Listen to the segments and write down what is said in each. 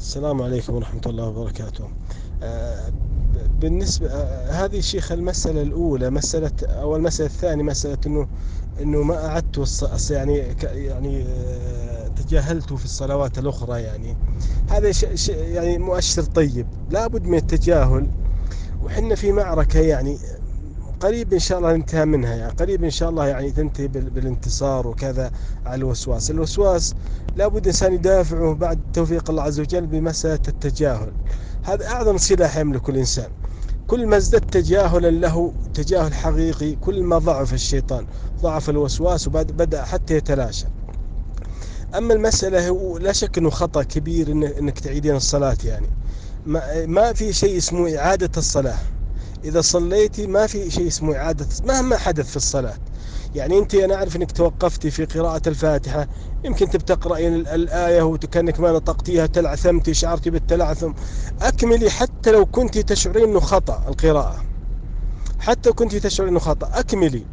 السلام عليكم ورحمة الله وبركاته. آه، بالنسبة آه، هذه شيخ المسألة الأولى مسألة أو المسألة الثانية مسألة إنه إنه ما أعدت يعني يعني آه، تجاهلت في الصلوات الأخرى يعني. هذا يعني مؤشر طيب لابد من التجاهل. وحنا في معركة يعني قريب إن شاء الله ننتهى منها يعني. قريب إن شاء الله يعني تنتهي بال- بالانتصار وكذا على الوسواس. الوسواس لابد الإنسان يدافعه بعد توفيق الله عز وجل بمسألة التجاهل. هذا أعظم سلاح يملكه الإنسان. كل ما ازددت تجاهلا له تجاهل حقيقي كل ما ضعف الشيطان ضعف الوسواس وبدأ حتى يتلاشى. أما المسألة هو لا شك أنه خطأ كبير أنك تعيدين الصلاة يعني. ما, في شيء اسمه إعادة الصلاة. إذا صليتي ما في شيء اسمه إعادة مهما حدث في الصلاة. يعني أنت أنا أعرف أنك توقفتي في قراءة الفاتحة يمكن تقرأين ال- الآية وكأنك ما نطقتيها تلعثمتي شعرتي بالتلعثم. أكملي حتى لو كنت تشعرين أنه خطأ القراءة. حتى كنت تشعرين أنه خطأ أكملي.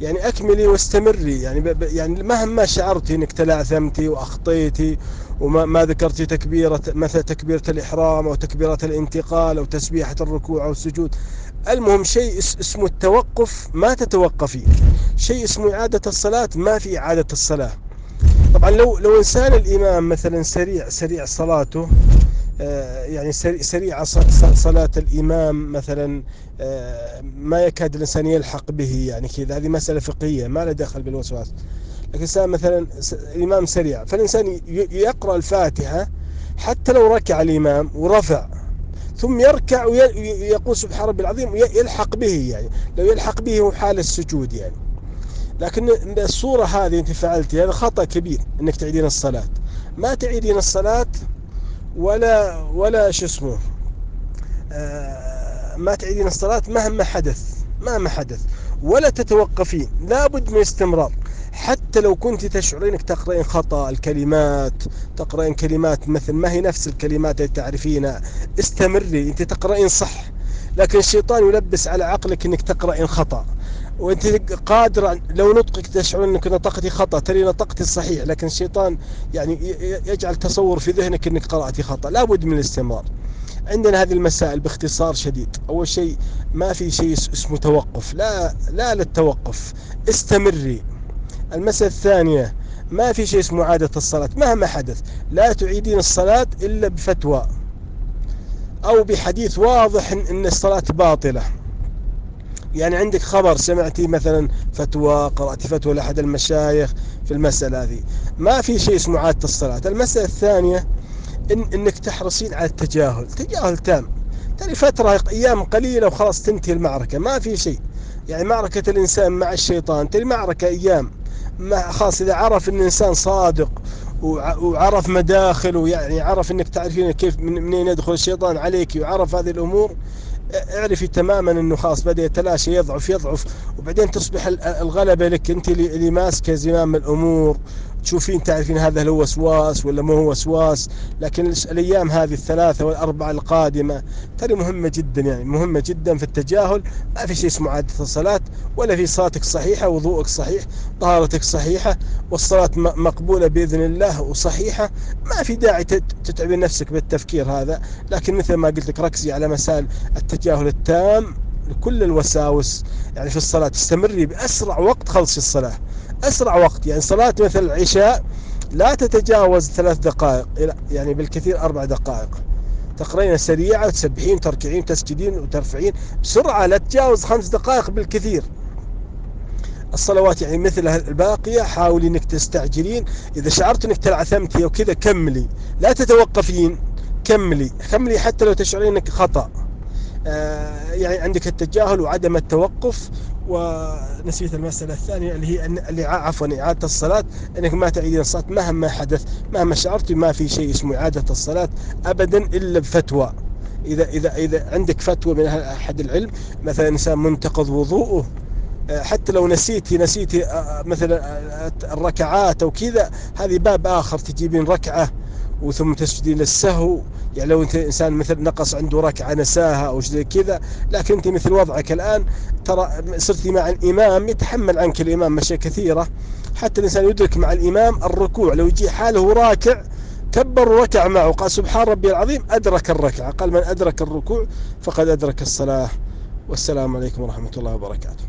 يعني أكملي واستمري. يعني يعني مهما شعرتي أنك تلعثمتي وأخطيتي وما ما ذكرتي تكبيرة مثل تكبيرة الإحرام أو تكبيرة الانتقال أو تسبيحة الركوع أو السجود. المهم شيء اس- اسمه التوقف ما تتوقفي شيء اسمه إعادة الصلاة ما في إعادة الصلاة. طبعا لو لو إنسان الإمام مثلا سريع سريع صلاته آه، يعني سريع صلاة الإمام مثلا آه، ما يكاد الإنسان يلحق به يعني كذا. هذه مسألة فقهية ما لها دخل بالوسواس. لكن مثلا الإمام سريع. فالإنسان يقرأ الفاتحة حتى لو ركع الإمام ورفع ثم يركع ويقول سبحان ربي العظيم ويلحق به يعني. لو يلحق به هو حال السجود يعني. لكن الصورة هذه أنت فعلتي هذا خطأ كبير أنك تعيدين الصلاة. ما تعيدين الصلاة ولا ولا شو اسمه آه، ما تعيدين الصلاة مهما حدث مهما حدث. ولا تتوقفين. لابد من استمرار حتى لو كنت تشعرين انك تقرأين خطأ الكلمات تقرأين كلمات مثل ما هي نفس الكلمات اللي تعرفينها استمري انت تقرأين صح. لكن الشيطان يلبس على عقلك انك تقرأين خطأ. وانت قادرة لو نطقك تشعرين انك نطقتي خطأ ترى نطقتي صحيح لكن الشيطان يعني يجعل تصور في ذهنك انك قرأتي خطأ. لابد من الاستمرار. عندنا هذه المسائل باختصار شديد. أول شيء ما في شيء اس- اسمه توقف. لا لا للتوقف. استمري. المسألة الثانية ما في شيء اسمه عادة الصلاة؟ مهما حدث لا تعيدين الصلاة إلا بفتوى أو بحديث واضح إن الصلاة باطلة. يعني عندك خبر سمعتي مثلا فتوى قرأتي فتوى لأحد المشايخ في المسألة هذه. ما في شيء اسمه عادة الصلاة. المسألة الثانية إن إنك تحرصين على التجاهل. تجاهل تام. ترى فترة أيام قليلة وخلاص تنتهي المعركة. ما في شيء. يعني معركة الإنسان مع الشيطان ترى معركة أيام. ما خلاص إذا عرف إن الانسان صادق وع- وعرف مداخله يعني عرف إنك تعرفين كيف من منين يدخل الشيطان عليك وعرف هذه الأمور اعرفي تماما إنه خلاص بدأ يتلاشى يضعف يضعف وبعدين تصبح ال- الغلبة لك أنت اللي ماسكه زمام الأمور. تشوفين تعرفين هذا هو وسواس ولا ما هو وسواس لكن الأيام هذه الثلاثة والأربعة القادمة ترى مهمة جدا يعني مهمة جدا في التجاهل. ما في شيء اسمه عادة الصلاة ولا في صلاتك صحيحة وضوءك صحيح طهارتك صحيحة والصلاة مقبولة بإذن الله وصحيحة. ما في داعي تت- تتعبين نفسك بالتفكير هذا. لكن مثل ما قلت لك ركزي على مسائل التجاهل التام لكل الوساوس. يعني في الصلاة استمري بأسرع وقت خلصي الصلاة. أسرع وقت يعني صلاة مثل العشاء لا تتجاوز ثلاث دقائق يعني بالكثير أربع دقائق. تقرين سريعة وتسبحين تركعين تسجدين وترفعين بسرعة لا تتجاوز خمس دقائق بالكثير. الصلوات يعني مثل الباقية حاولي إنك تستعجلين. إذا شعرت إنك تلعثمتي أو كذا كملي. لا تتوقفين كملي. كملي حتى لو تشعرين إنك خطأ. آه، يعني عندك التجاهل وعدم التوقف. ونسيت المسألة الثانية اللي هي أن اللي عفوا إعادة الصلاة أنك ما تعيدين الصلاة مهما حدث مهما شعرت ما في شيء اسمه إعادة الصلاة أبدا إلا بفتوى. إذا إذا إذا عندك فتوى من أحد العلم مثلا إنسان منتقض وضوءه آه، حتى لو نسيتي نسيتي آه، مثلا آه، الركعات أو كذا هذه باب آخر تجيبين ركعة. وثم تسجدين للسهو يعني لو أنت إنسان مثل نقص عنده ركعة نساها أو شيء كذا لكن أنت مثل وضعك الآن ترى صرتي مع الإمام يتحمل عنك الإمام اشياء كثيرة. حتى الإنسان يدرك مع الإمام الركوع لو يجي حاله راكع كبر وركع معه قال سبحان ربي العظيم أدرك الركعة. قال من أدرك الركوع فقد أدرك الصلاة. والسلام عليكم ورحمة الله وبركاته.